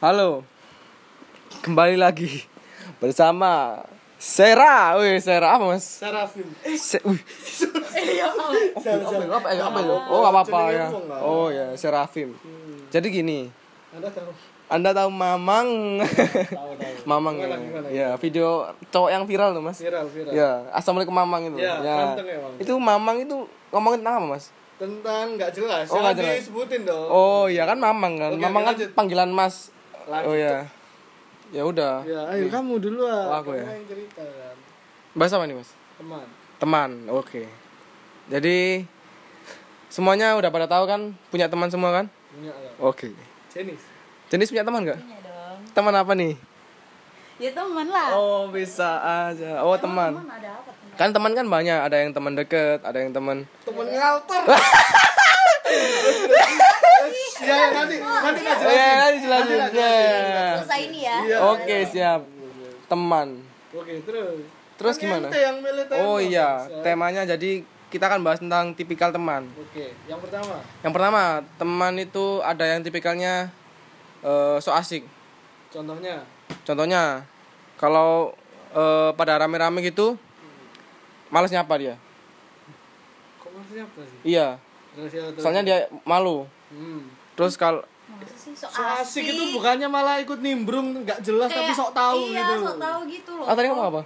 Halo. Kembali lagi bersama Sera. Wih, Sera apa, Mas? Serafim. Se wih. apa, apa, apa, itu? Oh, nggak apa-apa ya. Oh ya, Serafim. Jadi gini, Anda tahu? Anda tahu Mamang? Tahu tahu. Mamang Gimana, ya. gimana, Ya, video cowok yang viral tuh, Mas. Viral viral. Ya, Assalamualaikum Mamang itu. Ya, ya. Itu Mamang itu ngomongin tentang apa, Mas? Tentang nggak jelas. Oh, nggak Jangan jelas. disebutin dong. Oh, iya kan Mamang kan. Oke, Mamang kan panggilan Mas. Lanjut. Oh ya. Ya udah. Ya, ayo kamu dulu Oh, ah. aku Kamu ya. yang cerita kan. Bahas apa nih, Mas? Teman. Teman. Oke. Jadi semuanya udah pada tahu kan punya teman semua kan? Punya lah. Oke. Jenis. Jenis punya teman nggak? Iya dong. Teman apa nih? Ya teman lah. Oh, bisa aja. Oh, teman. Teman ada apa teman? Kan teman kan banyak, ada yang teman deket, ada yang teman Temen ngalter. ya, ya, nanti nanti nggak Oh, ya, jelasin. nanti jelasin. Nanti Ya. Selesai ini ya. Iya. Oke, siap. Teman. Oke, terus. Terus gimana? Oh iya, temanya jadi kita akan bahas tentang tipikal teman. Oke, yang pertama. Yang pertama, teman itu ada yang tipikalnya eh, so asik. Contohnya. Contohnya, kalau eh, pada rame-rame gitu, males nyapa dia. Kok maksudnya apa sih? Iya, Terus ya, terus. soalnya dia malu. Hmm. Terus kalau so, So asik itu bukannya malah ikut nimbrung nggak jelas tapi sok tahu iya, gitu. sok tahu gitu loh. ah tadi ngomong apa?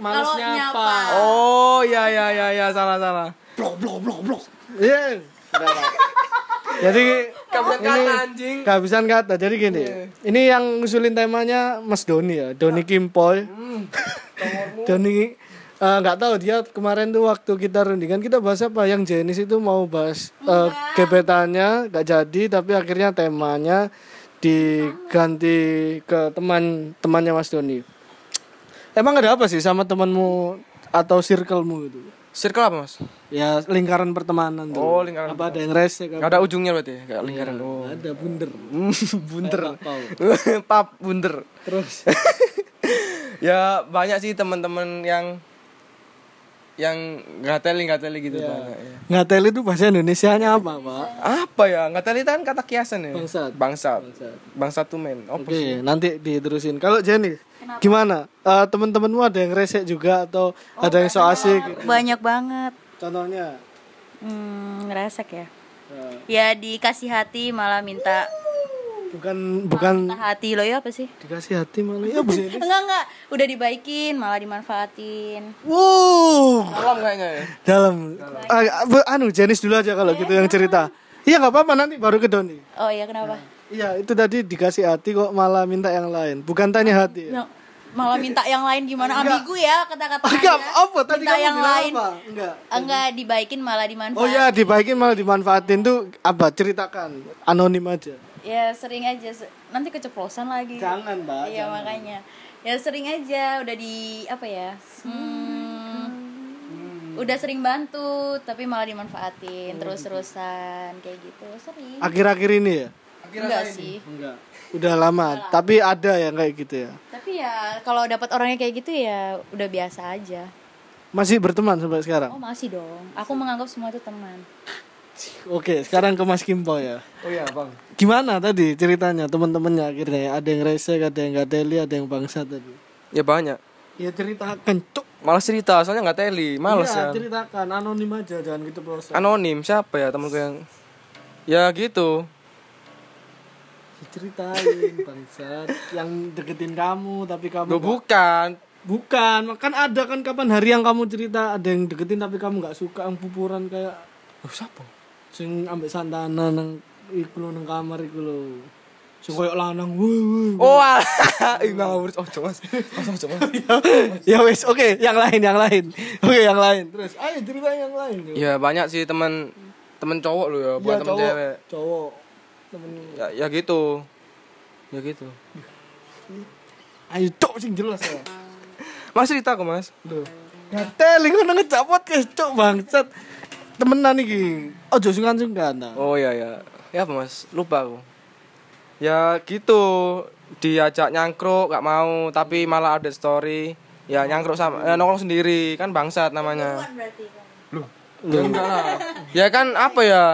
Nyapa. nyapa. Oh, iya iya iya iya salah salah. Blok blok blok blok. Iya. Jadi Kehabisan ini kata, anjing. kehabisan kata. Jadi gini. Ini yang ngusulin temanya Mas Doni ya, Doni Kimpoy. Doni eh, nggak tahu dia kemarin tuh waktu kita rundingan kita bahas apa yang jenis itu mau bahas eh, gebetannya nggak jadi tapi akhirnya temanya diganti ke teman temannya Mas Doni. Emang ada apa sih sama temanmu atau circlemu gitu? Circle apa, Mas? Ya lingkaran pertemanan tuh. Oh, lingkaran Apa ada yang rese Gak ada ujungnya berarti ya, kayak lingkaran. Oh. Ada bunder. Kayak Pau. Pap bunter. Terus ya banyak sih teman-teman yang yang gateli gateli gitu Iya. banyak ya. ngatel itu bahasa Indonesianya apa, Pak? Apa ya? Gateli itu kan kata kiasan ya. Bangsat. Bangsat. Bangsat. Bangsat tuh men. Apa Oke, sih? nanti diterusin. Kalau Jenny, gimana? Eh, teman-temanmu ada yang rese juga atau ada yang so asik? Banyak banget. Contohnya? Hmm, ngeresek ya. eh, Ya dikasih hati malah minta bukan bukan minta hati lo ya apa sih? dikasih hati malah ya Indonesia. Enggak enggak, udah dibaikin malah dimanfaatin. Wow, Malam kayaknya ya. dalam. Ah, bu- anu jenis dulu aja kalau gitu yang cerita. Iya nggak apa-apa nanti baru ke Doni. Oh iya kenapa? Iya itu tadi dikasih hati kok malah minta yang lain. Bukan tanya hati. Ya. No, malah minta yang lain gimana? Ambigu ya kata-katanya. Enggak apa tadi minta kamu yang bilang lain. apa? Enggak. Enggak dibaikin malah dimanfaatin. Oh ya dibaikin malah dimanfaatin tuh apa? Ceritakan anonim aja. Ya sering aja nanti keceplosan lagi. Jangan mbak. Iya makanya. Ya sering aja udah di apa ya? Hmm, udah sering bantu tapi malah dimanfaatin terus-terusan kayak gitu. Sering. Akhir-akhir ini ya? Enggak sih. Enggak. Udah lama. Tapi ada yang kayak gitu ya. Tapi ya kalau dapat orangnya kayak gitu ya udah biasa aja. Masih berteman sampai sekarang. Oh masih dong. Aku menganggap semua itu teman. Oke, sekarang ke Mas Kimpo ya. Oh iya, Bang. Gimana tadi ceritanya teman-temannya akhirnya ada yang rese, ada yang gak teli, ada yang bangsa tadi. Ya banyak. Ya ceritakan, cuk. Malas cerita, soalnya nggak teli, males Iya, ya. ceritakan anonim aja jangan gitu proses. Anonim siapa ya temanku yang Ya gitu. Ceritain bangsat yang deketin kamu tapi kamu Lo nggak- bukan. bukan kan ada kan kapan hari yang kamu cerita ada yang deketin tapi kamu nggak suka yang pupuran kayak Loh, siapa? Sing ambek santana nang iku lho nang kamar iku lho sing koyo lanang. Oh. Ih, ngawur. Oh, coba. Mas, oh, coba. ya wes oke yang lain yang lain oke yang lain terus ayo cerita yang lain yuk. Ya banyak sih teman teman cowok lo ya, bukan Iya, teman cewek. cowok temen Ya, ya gitu. Ya gitu. ayo cok sing jelas ya Mas cerita kok, Mas. Loh. Gatel nang ngecapot ke cok bangsat. Temenan iki. Ojo sungkan-sungkan ta. Oh iya ya. Ya apa, Mas? Lupa aku. Ya gitu. Diajak nyangkruk gak mau, tapi malah ada story. Ya nyangkruk sama ya, nongkrong sendiri, kan bangsat namanya. Ya enggak lah. Ya kan apa ya?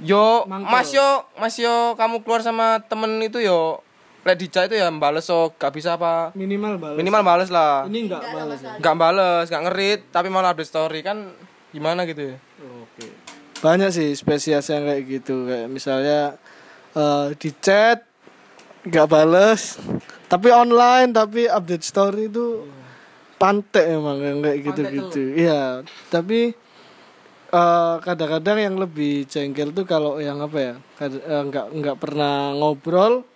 Yo, Mangkel. Mas yo, Mas yo kamu keluar sama temen itu yo lek itu ya bales so gak bisa apa minimal balas minimal bales lah ini enggak balas ya nggak bales nggak ngerit tapi malah update story kan gimana gitu ya Oke. Banyak sih spesies yang kayak gitu kayak misalnya eh, di chat nggak bales, tapi online tapi update story itu pantek emang yang kayak gitu-gitu. Iya, tapi eh, kadang-kadang yang lebih jengkel tuh kalau yang apa ya eh, nggak nggak pernah ngobrol,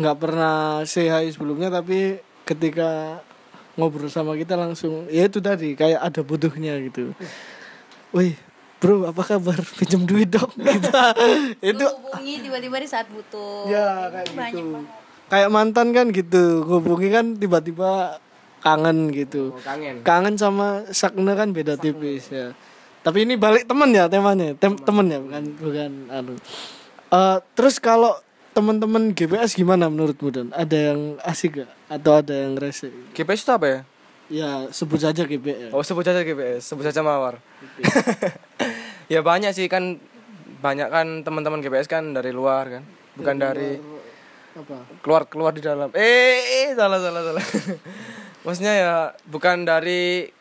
nggak pernah say hi sebelumnya tapi ketika ngobrol sama kita langsung ya itu tadi kayak ada butuhnya gitu. Wih, bro, apa kabar? Pinjam duit dong. Gitu. itu hubungi tiba-tiba di saat butuh ya kayak Banyak gitu. banget. Kayak mantan kan gitu, hubungi kan tiba-tiba kangen gitu. oh, kangen Kangen sama sakna kan beda tipis ya. Tapi ini balik temen ya temanya, Tem temen ya bukan bukan anu. Eh, terus kalau teman-teman GPS gimana menurutmu dan ada yang asik gak atau ada yang rese? GPS itu apa ya Ya sebut saja GPS. oh sebut saja GPS sebut saja mawar. Ya banyak sih kan banyak kan teman-teman GPS kan dari luar kan bukan dari apa? keluar keluar di dalam. Eh, eh salah salah salah. Maksudnya ya bukan dari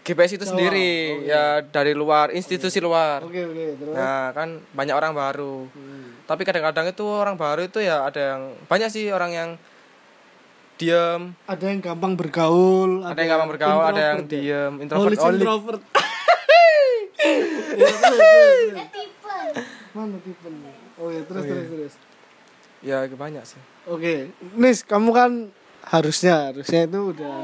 GPS itu sendiri ya dari luar institusi luar. Oke oke terus. nah kan banyak orang baru. Tapi kadang-kadang itu orang baru itu ya ada yang banyak sih orang yang diem Ada yang gampang bergaul, ada yang gampang bergaul ada yang introvert ya? diem Oh, introvert oh, introvert. Ya, terus, terus, terus. Mana tipe Oh ya terus terus terus. ya banyak sih Oke, Nis, kamu kan harusnya harusnya itu udah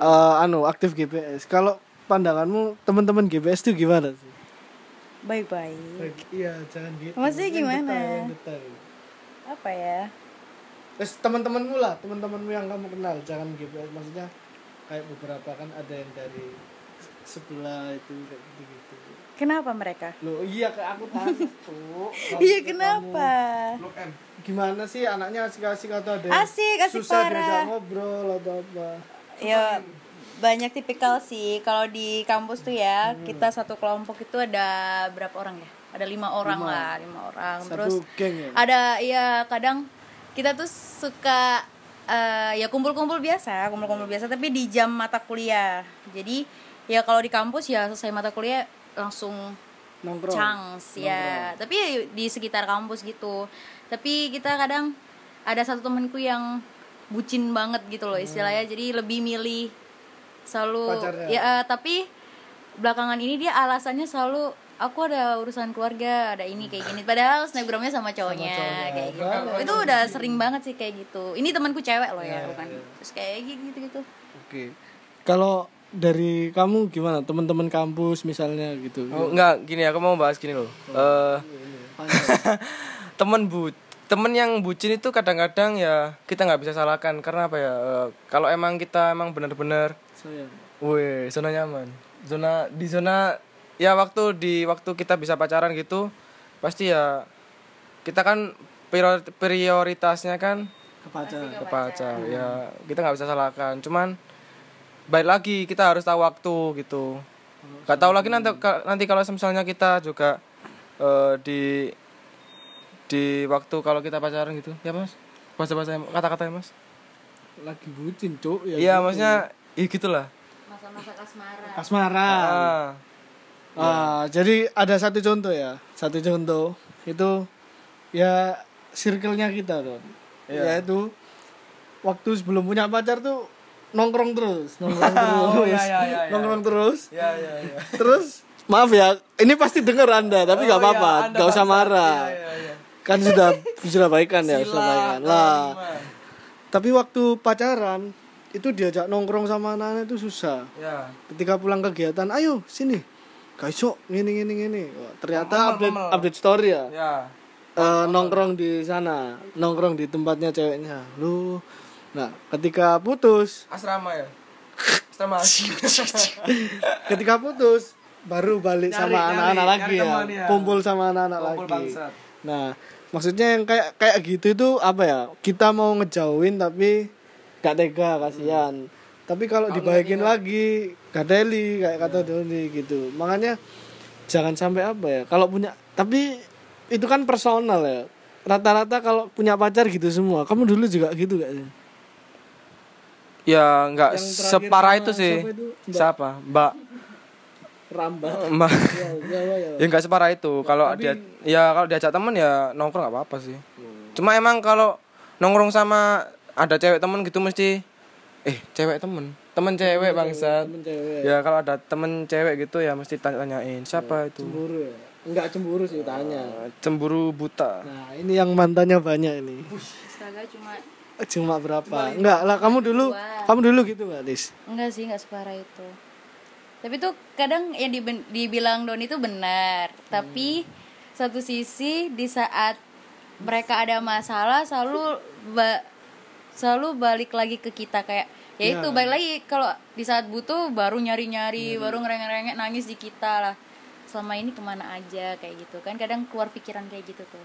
eh, anu aktif GPS. Kalau pandanganmu teman-teman GPS itu gimana sih? Bye-bye Iya, jangan gitu. Maksudnya gimana? detail. Apa ya Terus teman-temanmu lah, teman-temanmu yang kamu kenal, jangan GPS. Maksudnya kayak beberapa kan ada yang dari sebelah itu kayak gitu-gitu. Kenapa mereka? Loh, iya kayak aku tahu. Iya kenapa? Gimana sih anaknya asik-asik atau ada Asik, asik susah parah. diajak ngobrol atau apa? Ya banyak tipikal sih kalau di kampus tuh ya kita satu kelompok itu ada berapa orang ya ada lima orang lah lima orang terus Satu geng ya. ada ya kadang kita tuh suka eh, ya kumpul-kumpul biasa kumpul-kumpul biasa tapi di jam mata kuliah. Jadi ya kalau di kampus ya selesai mata kuliah langsung Nongkrong. chance ya. Tapi ya di sekitar kampus gitu. Tapi kita kadang ada satu temanku yang bucin banget gitu loh istilahnya. Jadi lebih milih selalu Pacarnya. ya eh, tapi belakangan ini dia alasannya selalu aku ada urusan keluarga ada ini kayak gini. Padahal snapgramnya sama cowoknya kayak gitu. Itu udah sering banget sih kayak gitu. Ini temanku cewek loh ya bukan. terus kayak gitu gitu. Oke. Kalau dari kamu gimana? Teman-teman kampus misalnya gitu. Oh, enggak, gini aku mau bahas gini loh. Eh temen bu temen yang bucin itu kadang-kadang ya kita nggak bisa salahkan. Karena apa ya? Eh, kalau emang kita emang benar-benar Saya. weh zona nyaman. Zona di zona ya waktu di waktu kita bisa pacaran gitu pasti ya kita kan prior- prioritasnya kan Ke pacar. ke pacar. ya. Kita nggak bisa salahkan. Cuman baik lagi kita harus tahu waktu gitu. Nggak tahu lagi nanti nanti kalau misalnya kita juga eh, di di waktu kalau kita pacaran gitu. Ya mas? Bahasa bahasa kata-kata ya mas? Lagi bucin, Cuk. Ya iya gitu. maksudnya iya gitulah. Masa-masa kasmara Kasmaran. ah Ah, jadi ada satu contoh ya. Satu contoh itu ya circle-nya kita tuh. Iya. Yaitu waktu sebelum punya pacar tuh nongkrong terus, nongkrong terus. Oh, iya, iya, iya, iya. Nongkrong terus. ya ya ya Terus maaf ya, ini pasti denger Anda, tapi nggak Oh, apa-apa, iya, Anda nggak usah bangsat. marah. Iya, iya, iya. Kan sudah sudah baikan ya, sudah baikan. Lah, tapi waktu pacaran itu diajak nongkrong sama anak-anak itu susah. ya Ketika pulang kegiatan, ayo sini. Guys, sok ngini ngini. Wah, ternyata update update story ya. ya Eh, nongkrong di sana, nongkrong di tempatnya ceweknya. Lu Nah, ketika putus, asrama ya asrama ketika putus baru balik Nyari, sama anak-anak lagi ya. ya. Kumpul sama anak-anak lagi. bangsat. Nah, maksudnya yang kayak kayak gitu itu apa ya? Kita mau ngejauhin tapi gak tega kasihan. Tapi kalau dibaikin lagi gak deli kayak kata Doni gitu. Makanya jangan sampai apa ya? Kalau punya tapi itu kan personal ya. rata-rata kalau punya pacar gitu semua. Kamu dulu juga gitu gak sih? ya nggak separah itu sih siapa itu? Mbak? siapa mbak Rambah. mbak ya, ya, ya. ya nggak separah itu kalau tapi- dia ya kalau diajak temen ya nongkrong nggak apa-apa sih cuma emang kalau nongkrong sama ada cewek temen gitu mesti eh cewek temen temen cewek bangsat Temen cewek. ya kalau ada temen cewek gitu ya mesti tanya-tanyain siapa itu Cemburu ya? Enggak cemburu sih tanya. cemburu buta Nah, ini yang mantannya banyak ini. astaga cuma Cuma berapa? Enggak lah, kamu dulu, Dua. kamu dulu gitu nggak, Dis? enggak sih enggak separah itu tapi tuh kadang yang dibilang Doni itu benar tapi satu sisi di saat mereka ada masalah selalu selalu balik lagi ke kita kayak ya itu Ya. balik lagi kalau di saat butuh baru nyari-nyari baru ngerengek-rengek nangis di kita lah selama ini ke mana aja kayak gitu kan kadang keluar pikiran kayak gitu tuh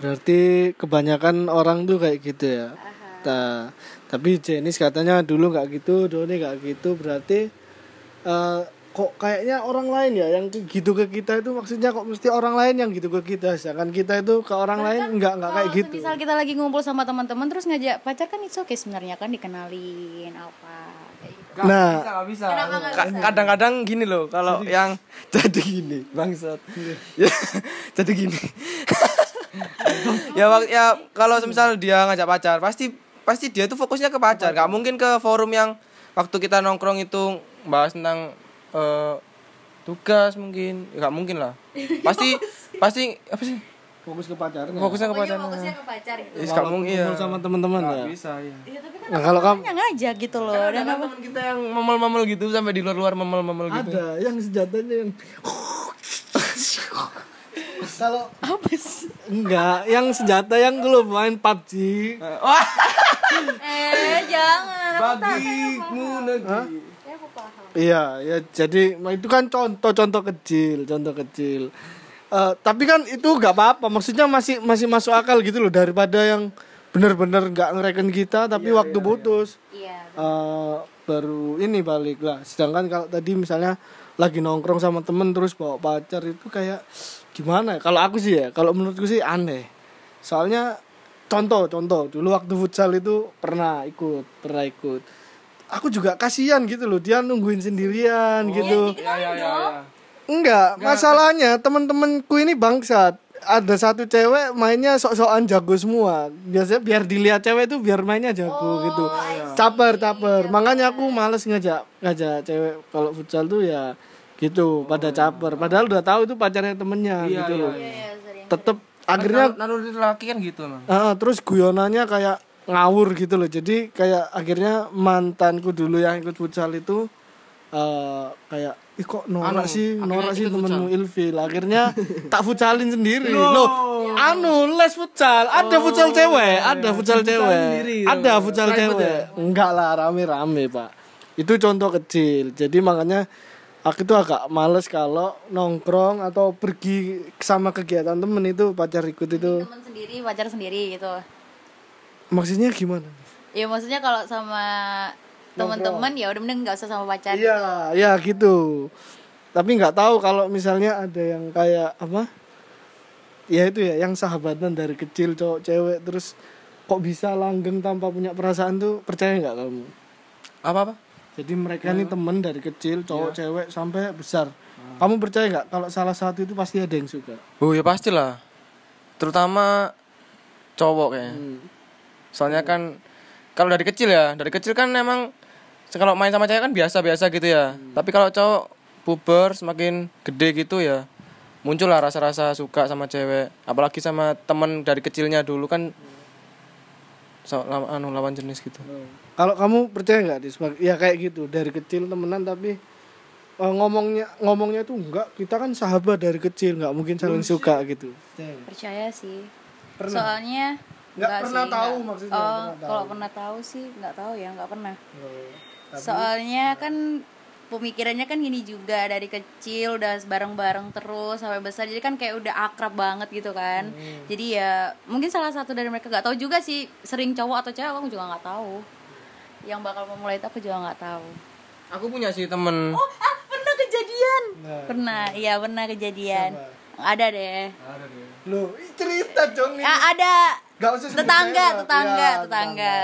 Berarti kebanyakan orang tuh kayak gitu ya. Nah, tapi Jenis katanya dulu nggak gitu, Doni nggak gitu. Berarti eh, kok kayaknya orang lain ya yang gitu ke kita itu maksudnya kok mesti orang lain yang gitu ke kita, sedangkan kita itu ke orang lain nggak nggak kayak gitu. Misal kita lagi ngumpul sama teman-teman terus ngajak pacar kan itu oke sebenarnya kan dikenalin apa kayak gitu. Nggak Nah. bisa, nggak bisa. Kadang-kadang gini loh, kalau yang jadi gini, bangsat. ya, jadi gini. ya ya kalau misal dia ngajak pacar, pasti pasti dia itu fokusnya ke pacar, nggak mungkin ke forum yang waktu kita nongkrong itu bahas tentang eh, tugas mungkin, nggak mungkin lah. Pasti pasti apa sih? Fokus ke pacarnya. Fokusnya ke Pokoknya pacar. fokusnya ke pacar gitu. Ya, nggak mungkin iya. Sama teman-teman ya. Bisa ya. Iya, tapi kan Nah, kalau kamu yang ngajak gitu loh dan Dan apa? teman kita yang memel-memel gitu sampai di luar-luar memel-memel gitu. ada yang senjatanya yang kalau Apa sih? enggak yang senjata yang dulu main PUBG Wah, Eh, jangan. Bagimu negeri. Aku paham. Iya, ya jadi itu kan contoh-contoh kecil, contoh kecil. Eh, tapi kan itu nggak apa-apa, maksudnya masih masih masuk akal gitu loh daripada yang benar-benar nggak ngereken kita tapi waktu putus Iya. eh, baru ini balik lah. Sedangkan kalau tadi misalnya lagi nongkrong sama temen terus bawa pacar itu kayak gimana? ya? Kalau aku sih ya, kalau menurutku sih aneh. Soalnya contoh contoh dulu waktu futsal itu pernah ikut, pernah ikut. Aku juga kasihan gitu loh, dia nungguin sendirian gitu. Ya ya ya. ya. Enggak, masalahnya teman-temanku ini bangsat. Ada satu cewek mainnya sok-sokan jago semua. Biasanya biar dilihat cewek itu biar mainnya jago gitu. Caper, caper. Makanya aku males ngajak ngajak cewek kalau futsal tuh ya gitu, pada caper. Padahal udah tahu itu pacarnya temennya Iya, gitu iya, loh. Iya, sering. Tetep akhirnya naluri laki kan gitu emang. Ah, terus guyonannya kayak ngawur gitu loh. Jadi kayak akhirnya mantanku dulu yang ikut futsal itu eh kayak ih kok norak Anu, sih, norak sih temenmu ilfil. Akhirnya tak futsalin sendiri. Loh, anu les futsal, ada futsal cewek, ada futsal cewek. Ada futsal cewek. Enggak lah, rame-rame, Pak. Itu contoh kecil. Jadi makanya aku tuh agak males kalau nongkrong atau pergi sama kegiatan temen itu pacar ikut itu Temen sendiri, pacar sendiri gitu. Maksudnya gimana? Ya maksudnya kalau sama teman-teman ya udah mending nggak usah sama pacar. Iya, ya gitu. Tapi nggak tahu kalau misalnya ada yang kayak apa? Ya itu ya, yang sahabatan dari kecil cowok cewek terus kok bisa langgeng tanpa punya perasaan tuh percaya nggak kamu? Apa apa? Jadi mereka ini temen dari kecil cowok cewek sampai besar. Kamu percaya nggak kalau salah satu itu pasti ada yang suka? Oh ya pastilah. Terutama cowok kayaknya. Soalnya kan kalau dari kecil ya, dari kecil kan emang kalau main sama cewek kan biasa-biasa gitu ya. Tapi kalau cowok puber semakin gede gitu ya muncul lah rasa-rasa suka sama cewek apalagi sama temen dari kecilnya dulu kan so, lawan, anu, lawan jenis gitu Kalau kamu percaya nggak Dis? Ya kayak gitu dari kecil temenan tapi eh, ngomongnya ngomongnya tuh enggak kita kan sahabat dari kecil nggak mungkin saling suka gitu. Percaya sih. Pernah? Soalnya Nggak pernah sih, tahu nggak. maksudnya, Oh, pernah tahu. kalau pernah tahu sih nggak tahu ya, nggak pernah. Oh, Soalnya kan pemikirannya kan gini juga dari kecil udah bareng-bareng terus sampai besar jadi kan kayak udah akrab banget gitu kan Hmm. jadi ya mungkin salah satu dari mereka nggak tahu juga sih sering cowok atau cewek aku juga nggak tahu yang bakal memulai itu aku juga nggak tahu aku punya sih temen oh ah pernah kejadian Nah, pernah iya pernah kejadian Siapa? ada deh ada deh Loh, ih, cerita dong nih. Ah, ada Gak usah sebut tetangga, merek. tetangga, Ya, tetangga.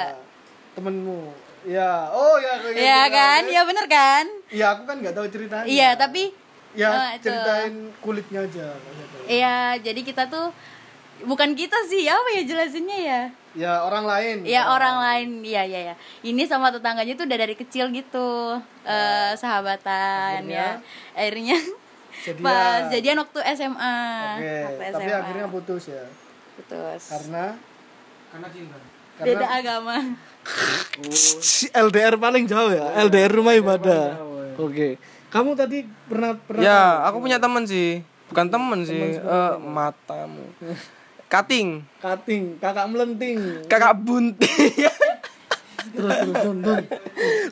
Temenmu. Ya, oh ya Iya gitu. kan? Iya bener kan? Iya, aku kan nggak tahu ceritanya. Iya, tapi ya eh, itu. ceritain kulitnya aja. Iya, jadi kita tuh bukan kita sih, apa ya jelasinnya ya? Ya orang lain. Ya orang lain, iya iya ya. Ini sama tetangganya tuh udah dari kecil gitu, eh sahabatan Akhirnya? ya. Akhirnya Jadian. pas jadian waktu SMA. Oke, Waktu tapi SMA. akhirnya putus ya. Putus. Karena karena cinta Beda karena agama. si LDR paling jauh ya. LDR rumah ibadah. ya. Oke. Kamu tadi pernah pernah ya aku punya temen sih bukan temen sih eh, matamu cutting cutting, kakak melenting. kakak bunting terus terus don, don.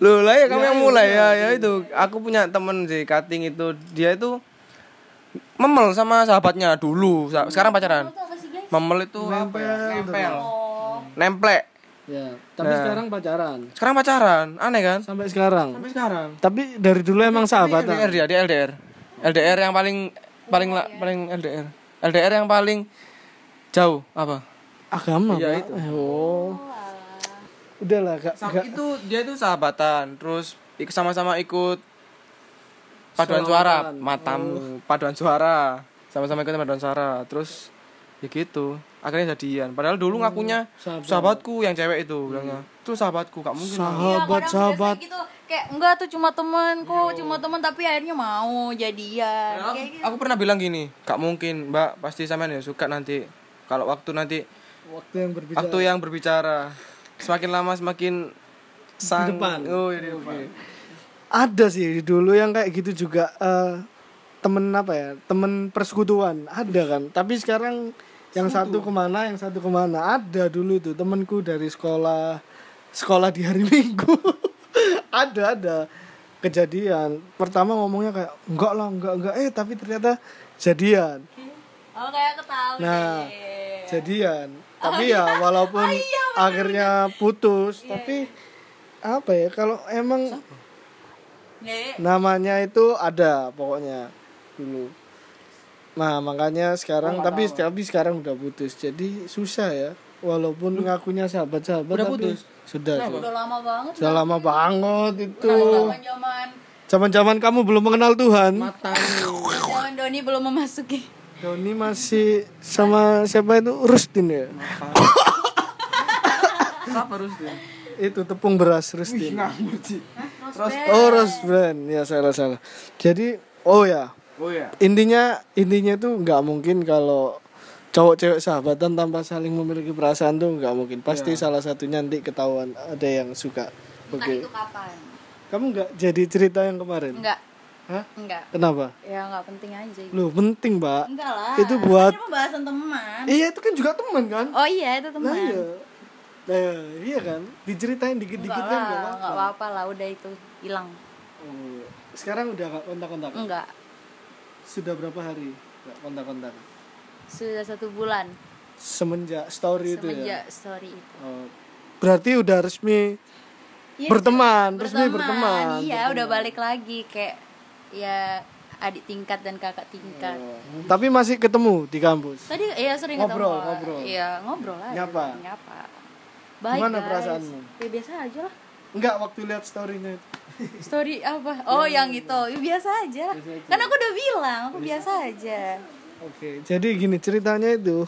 Loh lah ya kamu yang mulai ya ya itu aku punya temen sih cutting itu dia itu memel sama sahabatnya dulu sekarang pacaran Itu memel itu apa ya? nempel. Oh, nemplek. Ya, tapi Nah. sekarang pacaran. sekarang pacaran? Aneh kan? Sampai sekarang. sampai sekarang. Tapi dari dulu emang sahabatan. LDR dia dia LDR LDR yang paling paling la- paling LDR LDR yang paling jauh apa? Agama, Iya, Pak. Oh. Udahlah, gak, Sa- gak itu dia itu sahabatan. Terus sama-sama ikut paduan suara. Solawan. matamu paduan suara. Sama-sama ikut paduan suara. Terus ya gitu akhirnya jadian padahal dulu ngakunya sahabat. sahabatku yang cewek itu bilangnya itu sahabatku gak mungkin. Iya, sahabat kadang sahabat. gitu kayak enggak tuh cuma temen kok cuma temen tapi akhirnya mau jadian Padahal kayak gitu aku pernah bilang gini gak mungkin mbak pasti sampean ya suka nanti kalau waktu nanti Waktu yang berbicara. waktu yang berbicara semakin lama semakin sang depan. oh iya, di depan. Ada sih dulu yang kayak gitu juga eh, temen apa ya? Temen persekutuan. Ada kan. Tapi sekarang yang satu ke mana, yang satu ke mana. Ada dulu tuh temenku dari sekolah sekolah di hari Minggu. ada ada kejadian. Pertama ngomongnya kayak enggak lah, enggak enggak. Eh tapi ternyata jadian. oh kayak ketahui Nah, jadian tapi ya walaupun akhirnya putus tapi apa ya kalau emang Nih, namanya itu ada pokoknya dulu. Nah makanya sekarang tapi tapi sekarang udah putus. Jadi susah ya. Walaupun ngakunya sahabat-sahabat Udah tapi putus? sudah sudah. udah lama banget. Sudah lama banget itu. Zaman zaman zaman-zaman. Kamu belum mengenal Tuhan. Zaman Doni belum memasuki. Doni masih sama siapa itu? Rustin ya? Siapa harus dia? itu tepung beras Rustin. Nganggur sih. Oh Brand. Ya salah salah. Jadi oh ya Oh ya. intinya intinya tuh nggak mungkin kalau cowok cewek sahabatan tanpa saling memiliki perasaan tuh nggak mungkin. Pasti salah satunya nanti ketahuan ada yang suka. entah Oke. itu kapan Kamu nggak jadi cerita yang kemarin? enggak Hah? enggak Kenapa? ya enggak penting aja gitu. Loh penting mbak. enggak lah Itu buat- Ini pembahasan teman Iya itu kan juga teman kan? oh iya itu teman Nah, iya. Nah, iya kan? Diceritain dikit-dikit enggak kan lah nggak enggak apa-apa. apa-apa lah udah itu hilang Oh, Sekarang udah nggak kontak-kontak? enggak Sudah berapa hari nggak kontak-kontak? sudah satu bulan Semenjak story itu ya? semenjak story itu Oh, berarti udah resmi Iya, berteman, resmi berteman. iya udah balik lagi kayak ya adik tingkat dan kakak tingkat Tapi masih ketemu di kampus. tadi iya sering Ngobrol, ketemu ngobrol. iya ngobrol lah Nyapa? nyapa baik Gimana guys. perasaanmu? ya biasa aja lah Enggak waktu lihat storynya itu. Story apa? Oh yang itu. ya, biasa aja. Kan aku udah bilang aku biasa aja. Oke, jadi gini ceritanya itu.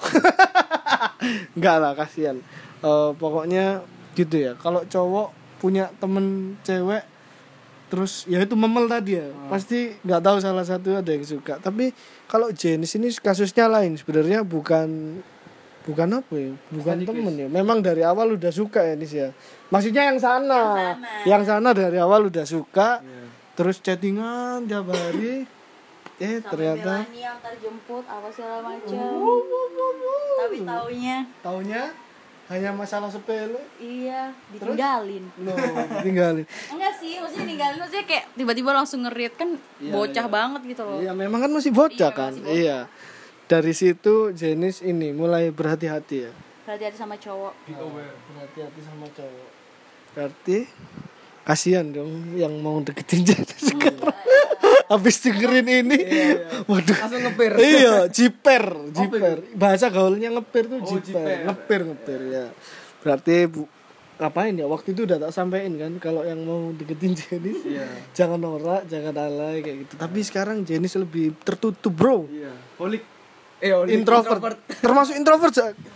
Enggak lah, kasihan. Eh, pokoknya gitu ya. Kalau cowok punya temen cewek terus ya itu memel tadi ya. Pasti nggak tahu salah satu ada yang suka. Tapi kalau jenis ini kasusnya lain. Sebenarnya bukan bukan apa ya? Bukan temen ya. Memang dari awal udah suka ya Nis ya. Maksudnya yang sana. Yang sana, dari awal udah suka terus chattingan tiap hari. Eh ternyata Melani antar jemput apa segala macam tapi taunya. Taunya hanya masalah sepele. Iya ditinggalin. Loh tinggalin enggak sih maksudnya ninggalin maksudnya kayak tiba-tiba langsung ngerit kan bocah banget gitu loh. Iya memang kan masih bocah kan? iya dari situ jenis ini mulai berhati-hati ya. Hati-hati sama cowok. Berhati-hati sama cowok. Berarti kasihan dong yang mau deketin jenis sekarang. Habis dengerin ini waduh. Langsung ngepir. iya jiper jiper. Bahasa gaulnya ngepir tuh Oh, jiper. jiper. ngepir ngepir ya. Berarti bu ngapain ya? Waktu itu udah tak sampein kan kalau yang mau deketin Jenis Iya. jangan norak jangan alay kayak gitu. Tapi sekarang Jenis lebih tertutup bro. Iya. Holik. Eh, holik. introvert. termasuk introvert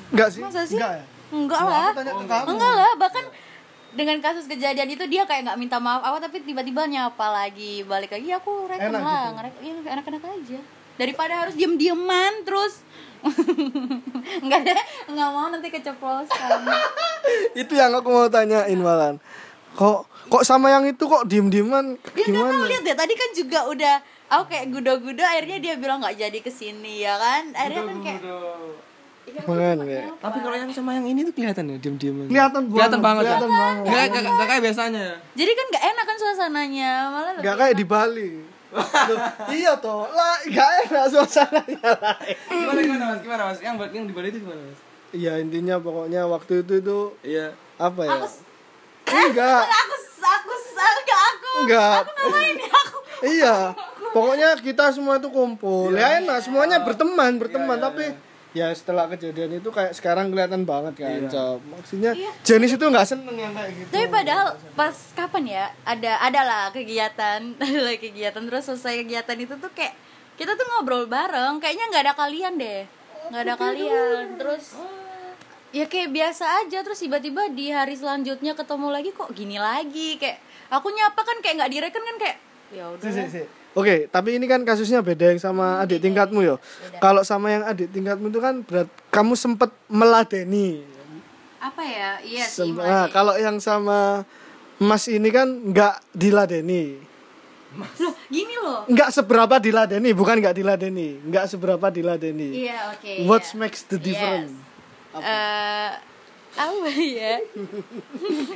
enggak sih Masa sih? enggak ya Enggak lah. aku tanya ke kamu. Enggak lah, bahkan dengan kasus kejadian itu dia kayak nggak minta maaf apa tapi tiba-tiba nyapa lagi balik lagi aku rekom Enak lah gitu. ngerek iya enak-enak aja daripada harus diem-dieman terus nggak deh nggak mau nanti keceplosan itu yang aku mau tanyain malan kok kok sama yang itu kok diem dieman dia nggak tahu gimana lihat deh tadi kan juga udah aku kayak gudo-gudo akhirnya dia bilang nggak jadi ke sini ya kan akhirnya kan kayak Iya, Makanya. ya. Tapi kalau yang sama yang ini tuh kelihatan ya diam-diaman. kelihatan banget Kelihatan banget. ya? kelihatan banget Enggak enggak enggak kayak biasanya. jadi kan nggak enak kan suasananya malah nggak kayak di Bali Loh, iya toh lah nggak enak suasananya lah Gimana gimana Mas? Gimana Mas? Yang yang di Bali itu gimana Mas? iya intinya pokoknya waktu itu itu Iya. apa ya aku enggak aku aku enggak aku enggak ngapain ya aku iya pokoknya kita semua itu kumpul. Ya enak. Semuanya berteman berteman. tapi ya setelah kejadian itu kayak sekarang kelihatan banget kan Cok. maksudnya jenis itu nggak seneng yang kayak gitu. Tapi padahal pas kapan ya ada adalah kegiatan adalah kegiatan. Terus selesai kegiatan itu tuh kayak kita tuh ngobrol bareng. Kayaknya nggak ada kalian deh. Nggak ada kalian. Terus ya kayak biasa aja. Terus tiba-tiba di hari selanjutnya ketemu lagi kok gini lagi? Kayak aku nyapa kan kayak nggak direken kan kayak ya udah Si, si, si. Oke, tapi ini kan kasusnya beda yang sama adik tingkatmu yo. Kalau sama yang adik tingkatmu itu kan berat kamu sempet meladeni. apa ya iya sih Sem- nah, kalau yang sama Mas ini kan nggak diladeni. loh gini loh Nggak seberapa diladeni, bukan nggak diladeni, nggak seberapa diladeni. iya oke What iya. makes the difference? Eh, apa ya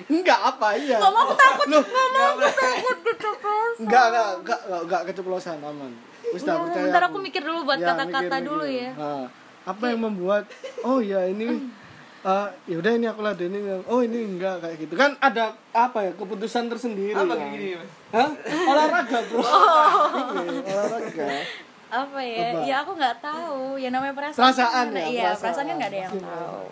Enggak apa iya. nggak mau aku takut Loh, nggak mau aku takut keceplosan enggak enggak enggak enggak, enggak keceplosan aman. Wis dah Bentar, percaya. bentar aku mikir dulu buat Ya, kata-kata mikir, dulu mikir. ya. Nah, apa yang membuat oh ya ini eh ya udah ini aku ladenin oh ini enggak kayak gitu kan ada apa ya keputusan tersendiri Apa ya. kayak gini Mas? Hah? olahraga bro Iya, olahraga Apa ya? Apa? Ya aku nggak tahu. Ya namanya perasaan. Perasaan kan, ya, Iya, perasaan. perasaan kan nggak ada yang tahu.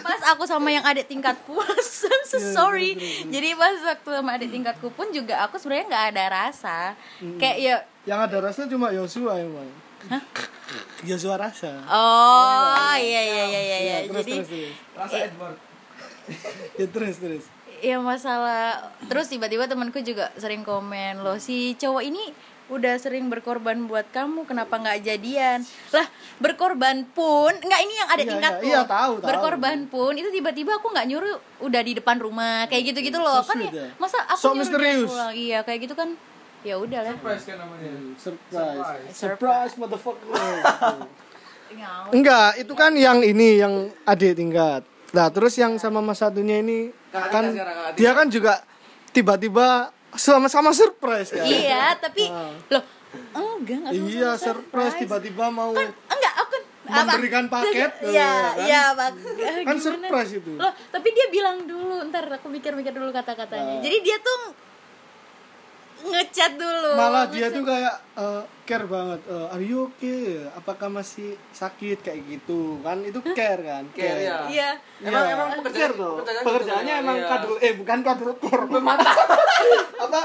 Pas aku sama yang adik tingkatku, I'm so Iya, sorry. Jadi pas waktu sama adik tingkatku pun juga aku sebenarnya nggak ada rasa. Hmm. Kayak ya yang ada rasa cuma Yosua emang Yosua rasa Oh, iya iya iya iya. iya. terus Jadi terus terus Rasa Edward. ya, terus terus ya masalah terus tiba-tiba temanku juga sering komen loh si cowok ini udah sering berkorban buat kamu kenapa nggak jadian? Lah berkorban pun nggak ini yang ada Iya, tingkatku iya, iya, tahu, tahu. berkorban pun itu tiba-tiba aku nggak nyuruh udah di depan rumah kayak gitu gitu loh. So kan ya, ya. masa aku So nyuruh dia misterius. pulang? Iya kayak gitu kan. Ya udah lah Surprise kan namanya. surprise. Surprise. Motherfucker. Enggak itu kan yang ini yang adik tingkat. Nah terus yang sama mas satunya ini kan dia kan juga tiba-tiba sama-sama surprise kan iya tapi Ah. loh enggak enggak iya surprise tiba-tiba mau kan enggak aku kan Memberikan paket, iya ya kan? iya Bang. kan surprise itu loh tapi dia bilang dulu ntar aku mikir-mikir dulu Ah. kata-katanya jadi dia tuh ngechat dulu malah dia ngechat. tuh kayak eh, care banget Eh, are you okay apakah masih sakit kayak gitu kan itu care kan Care, ya. iya Emang- Iya, emang care pekerjaan- tuh. pekerjaan pekerjaannya gitu, emang iya. kadul eh bukan kadul kor apa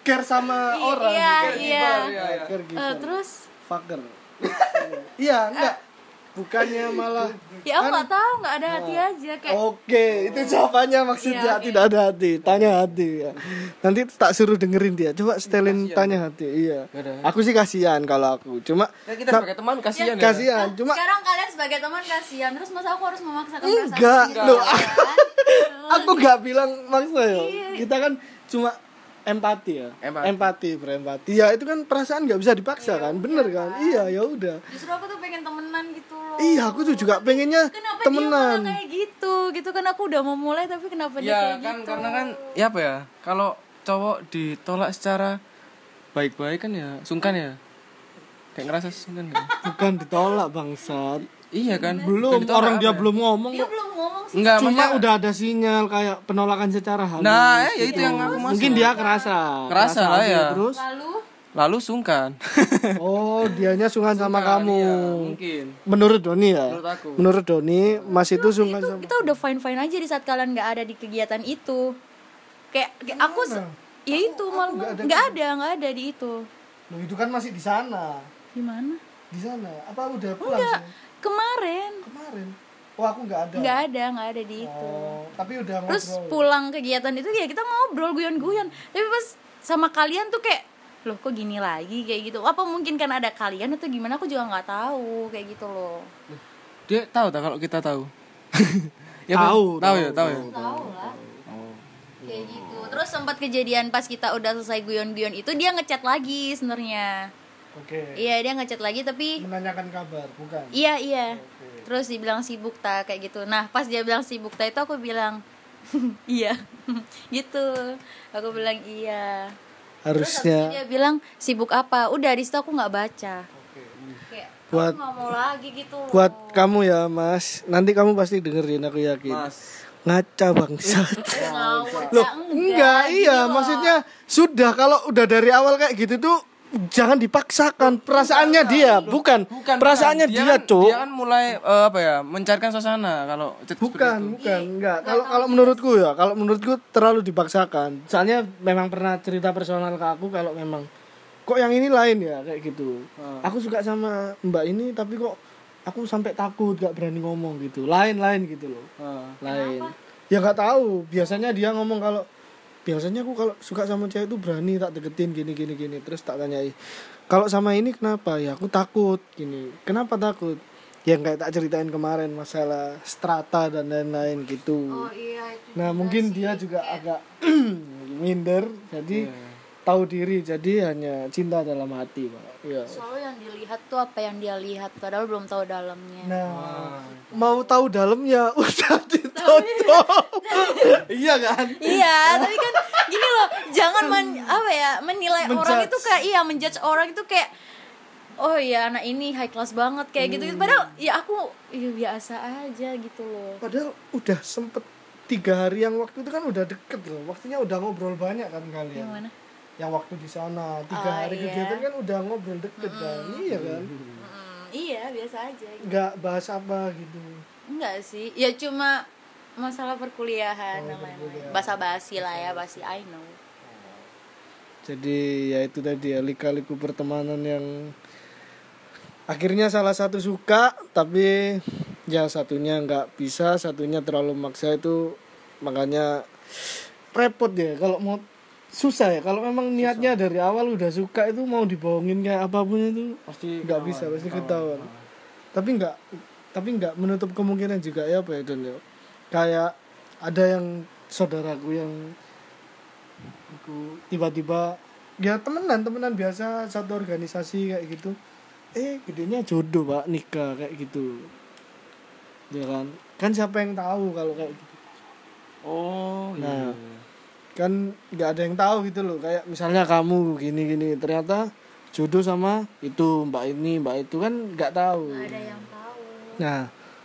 care sama I- orang iya Care iya Iya, iya. care Eh, giver. terus fucker iya enggak bukannya malah ya aku kan- nggak tahu nggak ada hati aja kayak Oke, itu jawabannya maksudnya Iya, oke. tidak ada hati. Tanya hati ya. Nanti tak suruh dengerin dia. Coba setelin tanya hati. Iya. Aku sih kasihan kalau aku. Cuma Ya, kita sebagai teman kasihan ya. kasihan. Cuma sekarang kalian sebagai teman kasihan terus masa aku harus memaksakan perasaan enggak. Loh, kan? aku nggak bilang maksa ya. Iya. Kita kan cuma empati ya. Empati. Empati, berempati. Ya itu kan perasaan nggak bisa dipaksa kan. Bener kan? Iya, ya udah. justru aku tuh pengen temenan gitu loh Iya, aku tuh juga pengennya kenapa dia temenan. malah kayak gitu gitu kan aku udah mau mulai tapi kenapa dia Ya kayak kan gitu karena kan ya apa ya? Kalau cowok ditolak secara baik-baik kan ya sungkan ya. Kayak ngerasa sungkan ya. Bukan ditolak bangsat. Iya kan? Belum Bukan ditolak orang dia apa ya? belum ngomong dia kok. belum ngomong sih Enggak, Cuma maksudnya- udah ada sinyal kayak penolakan secara halus. Nah, ya itu yang aku maksud. Mungkin dia kerasa. Kerasa lah aja. ya. Terus lalu lalu sungkan Oh, dianya sungkan sama kamu. Iya, mungkin Menurut Doni ya? Menurut aku. Menurut Doni, Mas itu sungkan itu sama kita udah fine fine aja di saat kalian nggak ada di kegiatan itu kayak, kayak aku ya itu malah nggak ada nggak ada di itu Loh, itu kan masih di sana. gimana Di sana. Apa udah pulang enggak sih? Kemarin. Kemarin. Oh, aku nggak ada. nggak ada nggak ada di itu. Oh, tapi udah terus ngobrol. pulang kegiatan itu ya kita ngobrol guyon-guyon. Tapi pas sama kalian tuh kayak loh kok gini lagi? kayak gitu. Apa mungkin kan ada kalian atau gimana? Aku juga nggak tahu kayak gitu loh. Dia tahu tak kalau kita tahu? Ya Tahu, Bang? tahu tahu, ya? tahu ya tahu. lah. Kayak gitu. Terus sempat kejadian pas kita udah selesai guyon-guyon itu dia ngechat lagi sebenarnya Oke. iya dia ngechat lagi tapi Menanyakan kabar, bukan? iya iya. Terus dibilang sibuk tak kayak gitu. Nah pas dia bilang sibuk tak itu aku bilang iya. Gitu. Aku bilang iya. Terus Harusnya dia bilang sibuk apa? Udah di situ aku nggak baca. Kayak Buat- aku mau lagi gitu buat kamu ya, Mas. Nanti kamu pasti dengerin aku yakin. mas. Ngaca bangsat. Loh, ya enggak, gini iya, loh. maksudnya sudah kalau udah dari awal kayak gitu tuh jangan dipaksakan perasaannya dia, bukan, perasaannya bukan. dia, kan, Cuk. dia kan mulai eh, apa ya mencairkan suasana kalau chat seperti itu. Bukan, bukan, enggak. Kalau kalau menurutku ya, kalau menurutku terlalu dipaksakan. Soalnya memang pernah cerita personal ke aku kalau memang kok yang ini lain ya kayak gitu. Aku suka sama Mbak ini tapi kok aku sampai takut gak berani ngomong gitu. Lain-lain gitu loh. Ah. Lain. Ya nggak tahu. Biasanya dia ngomong kalau biasanya aku kalau suka sama cewek itu berani tak deketin gini gini gini. Terus tak tanyai kalau sama ini kenapa? Ya aku takut gini. Kenapa takut? Yang kayak tak ceritain kemarin masalah strata dan lain-lain gitu. Oh iya itu nah mungkin dia juga agak minder jadi tahu diri jadi hanya cinta dalam hati pak. Ya selalu yang dilihat tuh apa yang dia lihat padahal belum tahu dalamnya. Nah mau tahu dalamnya udah ditutup iya kan iya tapi kan gini loh jangan men, apa ya menilai orang Menjudge. itu kayak iya menjudge orang itu kayak oh ya anak ini high class banget kayak gitu gitu padahal ya aku ya biasa aja gitu loh Padahal udah sempet tiga hari yang waktu itu kan udah deket loh. Waktunya udah ngobrol banyak kan kalian. yang mana Yang waktu di sana tiga Oh, hari iya. kegiatan kan udah ngobrol deket kan. Iya kan. Mm, iya biasa aja gitu. Nggak bahas apa gitu. enggak sih ya cuma masalah perkuliahan dan lain-lain. basa basi lah ya basi I know. Jadi ya itu tadi ya lika-liku pertemanan yang akhirnya salah satu suka tapi ya satunya nggak bisa satunya terlalu maksa itu makanya repot ya. Kalau mau susah ya. Kalau memang niatnya dari awal udah suka itu mau dibohongin kayak apa pun itu pasti nggak bisa pasti ketahuan. tapi nggak tapi nggak menutup kemungkinan juga ya apa ya Don ya kayak ada yang saudaraku yang aku tiba-tiba ya temenan temenan biasa satu organisasi kayak gitu. Eh gedenya jodoh pak nikah kayak gitu. Ya kan? Kan siapa yang tahu kalau kayak gitu? Oh Nah. iya kan nggak ada yang tahu gitu loh. Kayak misalnya kamu gini gini ternyata jodoh sama itu mbak ini mbak itu kan nggak tahu. Nggak ada yang tahu. Nah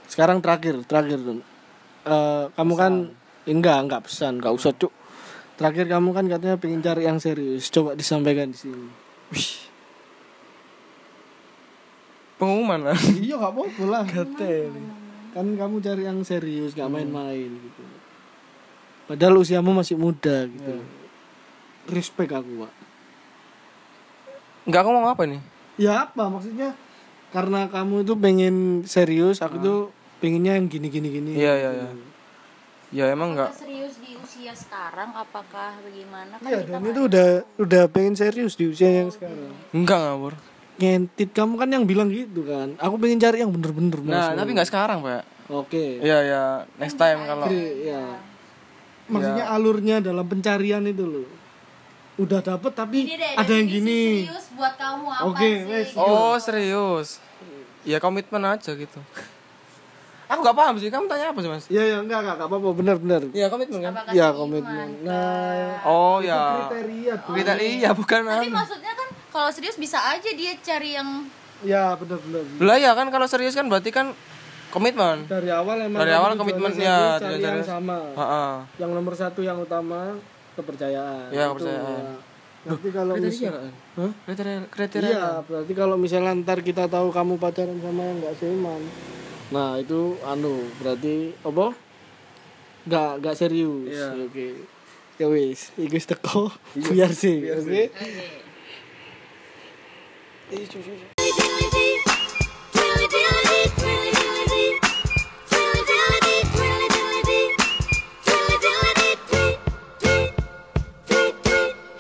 sekarang terakhir terakhir Eh, kamu kan enggak enggak pesan enggak usah cuk. Terakhir kamu kan katanya pengen cari yang serius. Coba disampaikan di sini. Pengumuman lah iya nggak apa-apa lah. Kan kamu cari yang serius nggak main-main gitu. Padahal usiamu masih muda gitu. Respect aku pak. Nggak aku mau apa nih ya apa? Maksudnya karena kamu itu pengen serius aku tuh pengennya yang gini gini gini. Iya iya iya. Ya emang nggak. serius di usia sekarang apakah bagaimana? Kan iya nggak- itu udah udah pengen serius di usia yang sekarang. enggak ngawur ngentit kamu kan yang bilang gitu kan. Aku pengen cari yang bener-bener nah Mas. tapi nggak sekarang pak. Oke. Iya ya next time kalau Jadi, ya maksudnya alurnya dalam pencarian itu loh. Udah dapet tapi deh, ada yang gini. serius buat kamu apa Oke, sih? oh serius. Ya komitmen aja gitu aku nggak paham sih kamu tanya apa sih mas iya ya enggak enggak enggak apa-apa bener bener Iya komitmen kan ya seiman? komitmen nah oh ya kriteria kita iya bukan tapi anu. maksudnya kan kalau serius bisa aja dia cari yang ya bener bener lah ya kan kalau serius kan berarti kan komitmen dari awal emang Dari awal komitmennya, serius, cari tujuan yang serius. sama Heeh. yang nomor satu yang utama kepercayaan Ya, Itu, kepercayaan. ya. Nanti kalau kriteria misal, kan Hah? kriteria kriteria Iya, berarti kalau misalnya ntar kita tahu kamu pacaran sama yang nggak seiman. Nah, itu anu, berarti apa? Nggak nggak serius. Iya. Oke. Ya wis, iku teko biar sih. Oke. Eh cuy, cuy.